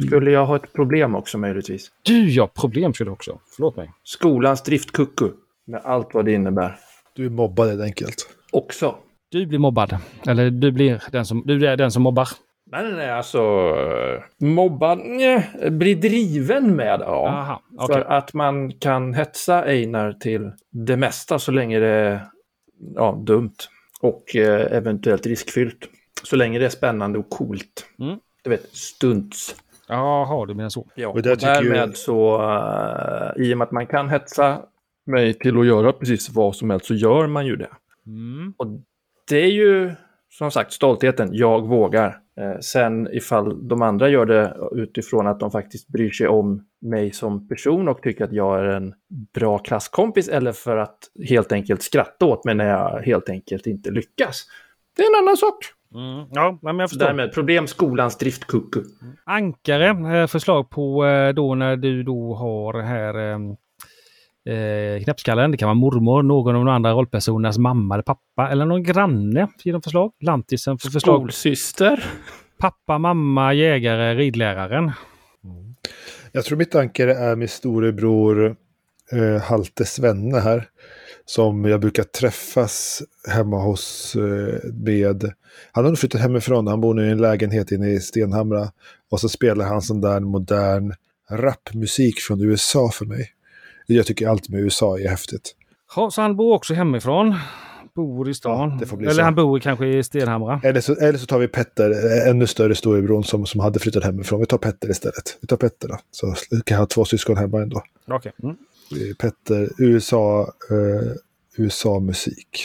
skulle jag ha ett problem också möjligtvis? Du ja, problem skulle du också. Förlåt mig. Skolans driftkucku. Med allt vad det innebär. Du är mobbad helt enkelt. Också. Du blir mobbad. Eller du blir den som, du är den som mobbar. Nej, nej, nej, alltså mobbad, nej, bli driven med, ja. Aha, okay. För att man kan hetsa Einar till det mesta så länge det är ja, dumt och eh, eventuellt riskfyllt. Så länge det är spännande och coolt. Mm. Du vet, stunts. Jaha, du menar så. Ja, och, och därmed ju... så, uh, i och med att man kan hetsa mig till att göra precis vad som helst så gör man ju det. Mm. Och det är ju som sagt stoltheten, jag vågar. Eh, sen ifall de andra gör det utifrån att de faktiskt bryr sig om mig som person och tycker att jag är en bra klasskompis eller för att helt enkelt skratta åt mig när jag helt enkelt inte lyckas. Det är en annan sak. Mm. Ja, men jag förstår. Därmed problem skolans driftkucku. Ankare, eh, förslag på eh, då när du då har här eh, knäppskallen. Det kan vara mormor, någon av de andra rollpersonernas mamma eller pappa eller någon granne. Ge dem förslag. Lantisen får förslag. Skolsyster. Pappa, mamma, jägare, ridläraren. Jag tror mitt ankare är min storebror eh, Halte Svenne här. Som jag brukar träffas hemma hos eh, med. Han har flyttat hemifrån. Han bor nu i en lägenhet inne i Stenhamra. Och så spelar han sån där modern rapmusik från USA för mig. Jag tycker allt med USA är häftigt. Ja, så han bor också hemifrån. Bor i stan. Ja, eller så. han bor kanske i Stenhamra. Eller så, eller så tar vi Petter, eh, ännu större storebror som, som hade flyttat hemifrån. Vi tar Petter istället. Vi tar Petter då. Så kan jag ha två syskon hemma ändå. Okej. Mm. Petter, USA, eh, USA-musik.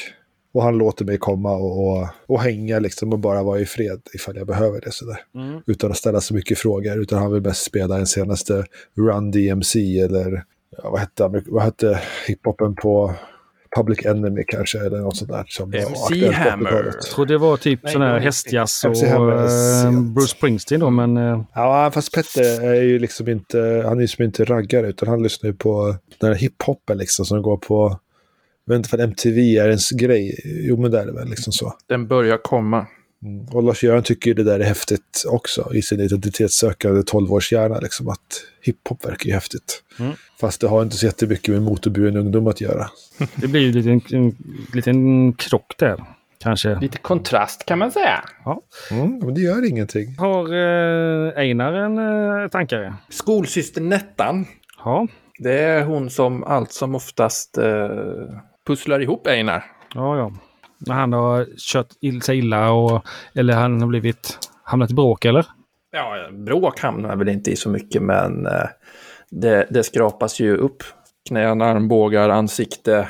Och han låter mig komma och, och, och hänga liksom och bara vara i fred ifall jag behöver det sådär. Mm. Utan att ställa så mycket frågor. Utan han vill bäst spela den senaste Run DMC eller ja, vad hette, vad hette hiphopen på Public Enemy kanske eller något sånt där. Som MC Hammer. 80-talet. Jag tror det var typ sån här hästjazz och MC Hammer är eh. Bruce Springsteen då, men... eh, Ja, fast Petter är ju liksom inte, han är ju som inte raggare utan han lyssnar ju på den här hiphopen liksom som går på, jag vet inte för MTV är ens grej. Jo men det är det väl liksom så. Den börjar komma. Mm. Och Lars-Göran tycker ju det där är häftigt också i sin identitetssökande 12-årshjärna. Liksom, att hiphop verkar ju häftigt. Mm. Fast det har inte så jättemycket med motorburen ungdom att göra. Det blir ju en liten, en liten krock där. Kanske. Lite kontrast kan man säga. Mm, men det gör ingenting. Har eh, Einar en eh, tankare? Skolsyster Nettan. Ja. Det är hon som allt som oftast eh, pusslar ihop Einar. Ja, ja. När han har kört sig illa och... Eller han har blivit... Hamnat i bråk eller? Ja, bråk hamnar väl inte i så mycket, men eh, det, det skrapas ju upp. Knän, armbågar, ansikte,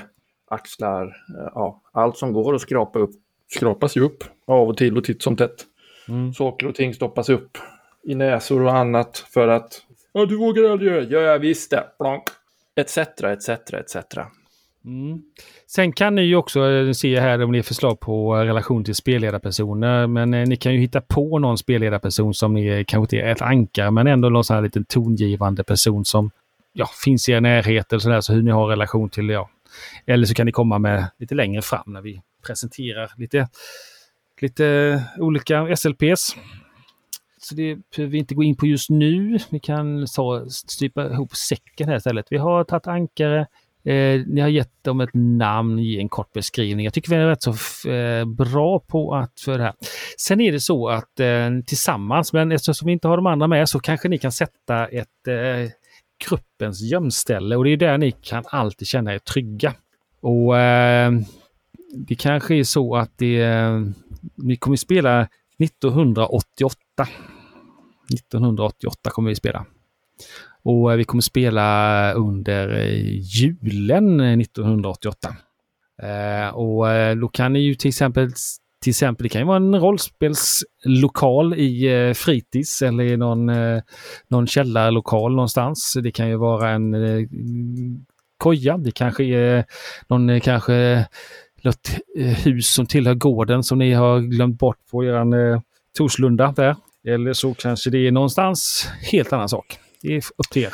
axlar. Eh, ja, allt som går att skrapa upp skrapas ju upp av och till och titt som tätt. Mm. Saker och ting stoppas upp i näsor och annat för att ja, du vågar aldrig göra det. Ja, jag visste. Plonk. Etc, etc, etc. Mm. Sen kan ni ju också eh, se här om ni har förslag på eh, relation till spelledarpersoner. Men eh, ni kan ju hitta på någon spelledarperson som ni eh, kanske inte är ett ankare, men ändå någon sån här liten tongivande person som ja, finns i er närhet eller sådär, så hur ni har relation till det. Ja. Eller så kan ni komma med lite längre fram när vi presenterar lite, lite olika SLPs. Så det behöver vi inte gå in på just nu. Vi kan ta, stypa ihop säcken här istället. Vi har tagit ankare, Eh, ni har gett dem ett namn, ge en kort beskrivning. Jag tycker vi är rätt så f- eh, bra på att för det här. Sen är det så att eh, tillsammans, men eftersom vi inte har de andra med, så kanske ni kan sätta ett eh, gruppens gömställe och det är där ni kan alltid känna er trygga. Och eh, det kanske är så att det, eh, ni kommer spela 1988. 1988 kommer vi spela. Och eh, vi kommer spela under eh, julen eh, 1988. Eh, och då kan ni ju till exempel, till exempel, det kan ju vara en rollspelslokal i eh, fritids eller i någon, eh, någon källarlokal någonstans. Det kan ju vara en eh, koja, det kanske är någon kanske något hus som tillhör gården som ni har glömt bort på er eh, Torslunda där. Eller så kanske det är någonstans helt annan sak. Det är upp till er.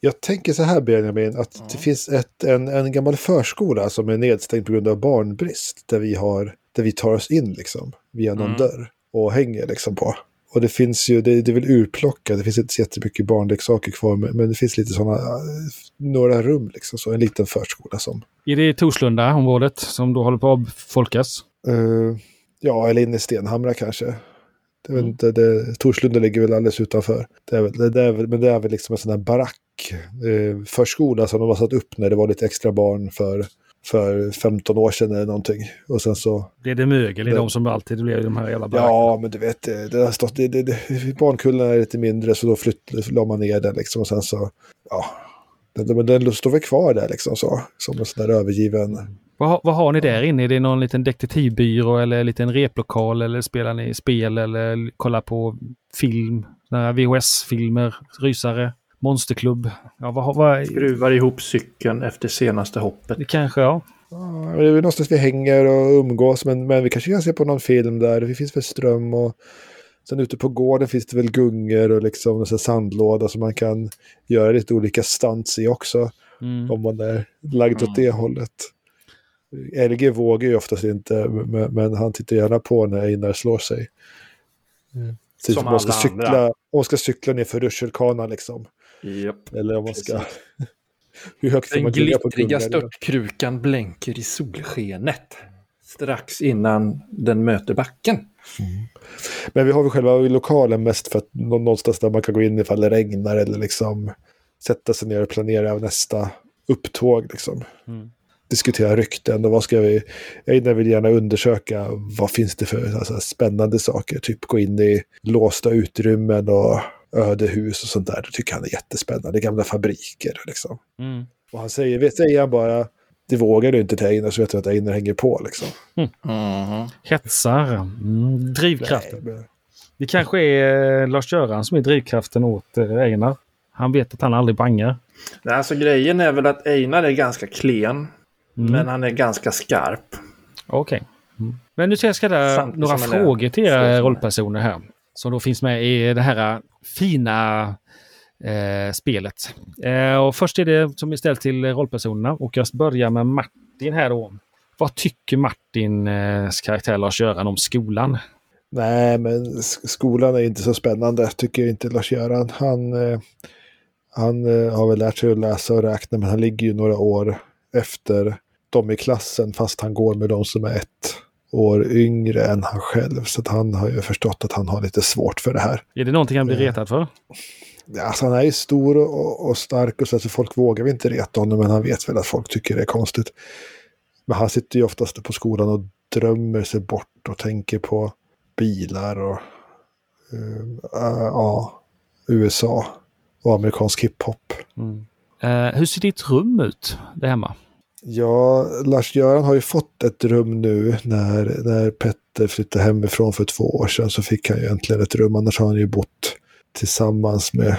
Jag tänker så här Benjamin, att det finns ett, en, en gammal förskola som är nedstängd på grund av barnbrist. Där vi, har, där vi tar oss in liksom, via någon Mm. dörr och hänger liksom på. Och det finns ju, det, det är väl urplockat, det finns inte så jättemycket barnleksaker kvar, men, men det finns lite sådana, några rum liksom, så en liten förskola som. Är det Torslunda området som då håller på att avfolkas? eh, ja, eller inne i Stenhamra kanske. Jag vet Mm. inte, det, Torslunda ligger väl alldeles utanför. Det är det, det är men det är väl liksom en sån här barack eh, som de har satt upp när det var lite extra barn för, för 15 år sedan eller någonting. Och sen så, Blir det mögel i de som alltid blir i de här jävla barackerna? ja men du vet, det, har stått, det, det, det, barnkullarna är lite mindre så då flytt, la man ner den liksom och sen så, ja. Den, den står väl kvar där liksom så, som en sån där övergiven... Vad, vad har ni där inne? Är det någon liten detektivbyrå eller en liten replokal eller spelar ni spel eller kollar på film? VHS-filmer, rysare, monsterklubb? Ja, vad, vad... Skruvar ihop cykeln efter senaste hoppet. Det kanske, ja. Ja, det är väl någonstans vi hänger och umgås, men, men vi kanske kan se på någon film där. Det finns väl ström och sen ute på gården finns det väl gungor och liksom en sandlåda som man kan göra lite olika stunts i också. Mm. Om man är lagd åt det hållet. LG vågar ju oftast inte, men, men han tittar gärna på när Einar slår sig. Mm. Typ som om man ska cykla, om man ska cykla ner för rutschkanan liksom. Yep. Eller om man ska... Hur högt Den glittriga störtkrukan blänker i solskenet. Strax innan den möter backen. Mm. Men vi har väl själva lokalen mest för att någonstans där man kan gå in ifall det regnar eller liksom sätta sig ner och planera nästa upptåg. Liksom. Mm. Diskutera rykten och vad ska vi... Jag vill gärna undersöka vad finns det för alltså, spännande saker. Typ gå in i låsta utrymmen och ödehus och sånt där. Det tycker han är jättespännande. Gamla fabriker liksom. Mm. Och han säger, vet, säger han bara, det vågar du inte till Einar så vet du att Einar hänger på liksom. Mm. Mm. Hetsar, mm. drivkraften. Nej, men... Det kanske är eh, Lars-Göran som är drivkraften åt eh, Einar. Han vet att han aldrig bangar. Nej, alltså grejen är väl att Einar är ganska klen. Mm. Men han är ganska skarp. Okej. Okay. Mm. Men nu ska jag ställa några frågor till era rollpersoner här som då finns med i det här fina eh, spelet. Eh, och först är det som är ställt till rollpersonerna och jag börjar med Martin här då. Vad tycker Martins karaktär Lars-Göran om skolan? Nej, men skolan är inte så spännande tycker inte Lars-Göran. Han, eh, han eh, har väl lärt sig att läsa och räkna, men han ligger ju några år efter dem i klassen, fast han går med dem som är ett år yngre än han själv. Så att han har ju förstått att han har lite svårt för det här. Är det någonting han blir retad för? Alltså han är ju stor och, och stark och så, så folk vågar inte reta honom. Men han vet väl att folk tycker det är konstigt. Men han sitter ju oftast på skolan och drömmer sig bort och tänker på bilar och uh, uh, uh, USA och amerikansk hiphop. Mm. Eh, hur ser ditt rum ut där hemma? Ja, Lars-Göran har ju fått ett rum nu när, när Petter flyttade hemifrån för två år sedan så fick han ju äntligen ett rum. Annars har han ju bott tillsammans med,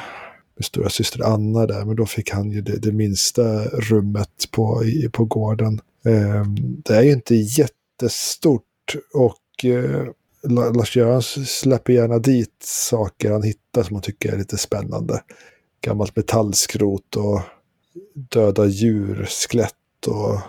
med stora syster Anna där. Men då fick han ju det, det minsta rummet på, i, på gården. Eh, det är ju inte jättestort och eh, Lars-Göran släpper gärna dit saker han hittar som han tycker är lite spännande. Gammalt metallskrot och döda djurskelett och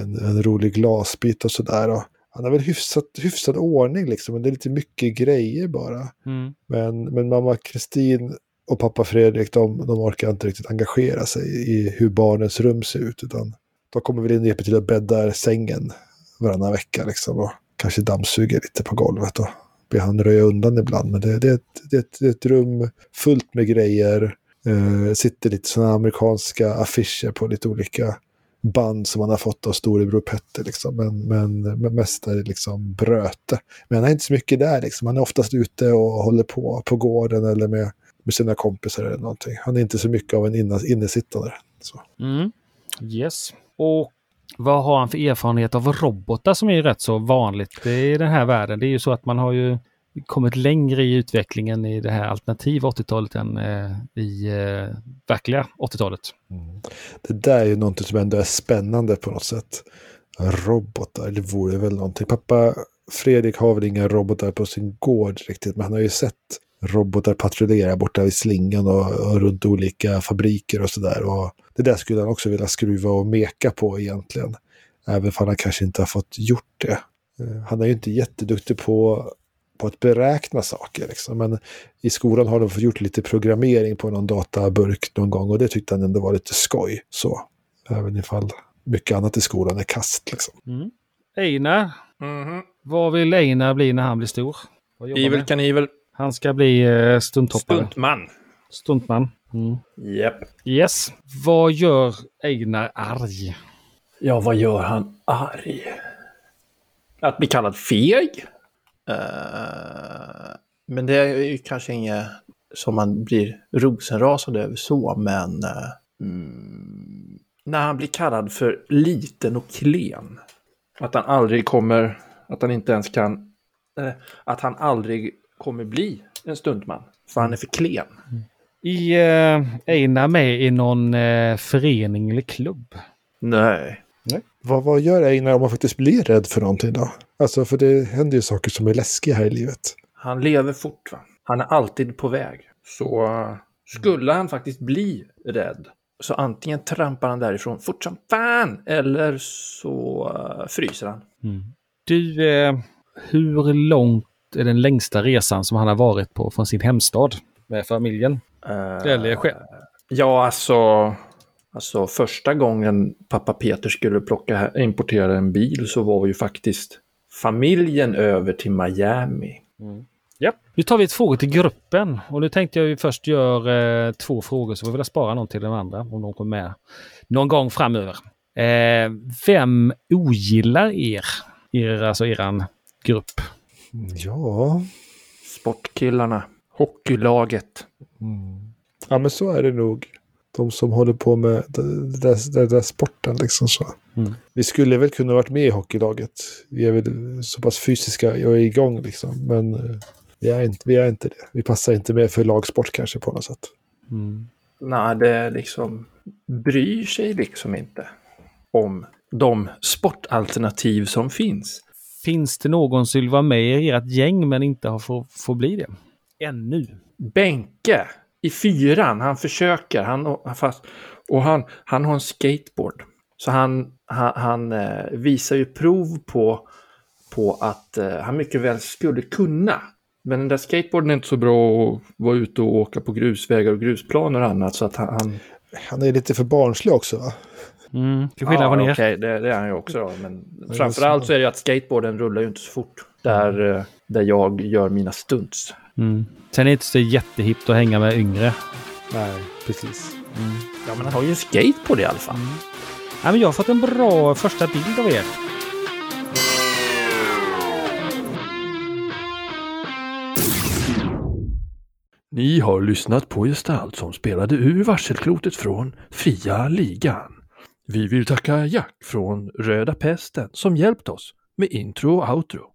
en, en rolig glasbit och sådär. Han har väl hyfsat, hyfsad ordning liksom, men det är lite mycket grejer bara. Mm. Men, men mamma Kristin och pappa Fredrik, de, de orkar inte riktigt engagera sig i hur barnens rum ser ut. Utan de kommer väl in och hjälper till att bädda sängen varannan vecka liksom. Och kanske dammsuger lite på golvet och ber han röja undan ibland. Men det, det, är, ett, det, är, ett, det är ett rum fullt med grejer. Eh, sitter lite sådana amerikanska affischer på lite olika band som han har fått av storebror Petter. Liksom. Men, men, men mest är det liksom bröte. Men han är inte så mycket där. Liksom. Han är oftast ute och håller på på gården eller med, med sina kompisar eller någonting. Han är inte så mycket av en innesittare. Så. Mm. Yes. Och vad har han för erfarenhet av robotar som är rätt så vanligt i den här världen? Det är ju så att man har ju kommit längre i utvecklingen i det här alternativa 80-talet än eh, i eh, verkliga 80-talet. Mm. Det där är ju någonting som ändå är spännande på något sätt. Robotar, det vore väl någonting. Pappa Fredrik har väl inga robotar på sin gård riktigt, men han har ju sett robotar patrullera borta vid slingan och, och runt olika fabriker och sådär. Det där skulle han också vilja skruva och meka på egentligen. Även om han kanske inte har fått gjort det. Eh, han är ju inte jätteduktig på på att beräkna saker. Liksom. Men i skolan har de fått gjort lite programmering på någon databurk någon gång och det tyckte han ändå var lite skoj. Så, även ifall mycket annat i skolan är kast. Liksom. Mm. Einar, mm -hmm. vad vill Einar bli när han blir stor? Ivel kanivel. Han ska bli uh, stunthoppare. Stuntman. Stuntman. Mm. Yep. Yes. Vad gör Einar arg? Ja, vad gör han arg? Att bli kallad feg? Uh, men det är ju kanske inget som man blir rosenrasad över så, men uh, Mm, när han blir kallad för liten och klen. Att han aldrig kommer, att han inte ens kan, eh, att han aldrig kommer bli en stuntman. För han är för klen. I eh, Einar med i någon eh, förening eller klubb? Nej. Vad, vad gör Einar om man faktiskt blir rädd för någonting då? Alltså, för det händer ju saker som är läskiga här i livet. Han lever fort va. Han är alltid på väg. Så eh, skulle han faktiskt bli rädd så antingen trampar han därifrån fort som fan eller så eh, fryser han. Du, eh, hur långt är den längsta resan som han har varit på från sin hemstad med familjen? Eh, Eller själv? Ja, alltså, alltså första gången pappa Peter skulle plocka, importera en bil så var ju faktiskt familjen över till Miami. Ja. Nu tar vi ett frågor till gruppen och nu tänkte jag ju först göra eh, två frågor så vi vill spara någon till den andra om de kommer med någon gång framöver. Eh, vem ogillar er? er alltså eran grupp? Ja. Sportkillarna, hockeylaget. Ja, men så är det nog. De som håller på med den där, sporten liksom så. Mm. Vi skulle väl kunna varit med i hockeylaget. Vi är väl så pass fysiska och är igång liksom. Men eh, vi är, inte, vi är inte det. Vi passar inte med för lagsport kanske på något sätt. Mm. Nej, det liksom bryr sig liksom inte om de sportalternativ som finns. Finns det någon som vill vara med i ert gäng men inte har får, får bli det? Ännu. Benke i fyran, han försöker. Han, fast, och han, han har en skateboard. Så han, han, han eh, visar ju prov på, på att eh, han mycket väl skulle kunna. Men den där skateboarden är inte så bra att vara ute och åka på grusvägar och grusplaner och annat. Så att han... han Han är lite för barnslig också va? Mm. Till skillnad från er. okej, det, det är han ju också då. Men framförallt så. så är det ju att skateboarden rullar ju inte så fort. Där, eh, där jag gör mina stunts. Mm. Sen är det inte så jättehippt att hänga med yngre. Nej, precis. Ja, men han har ju en skateboard i alla fall. Ja, men jag har fått en bra första bild av er. Ni har lyssnat på Gestalt som spelade ur varselklotet från Fria Ligan. Vi vill tacka Jack från Röda Pesten som hjälpt oss med intro och outro.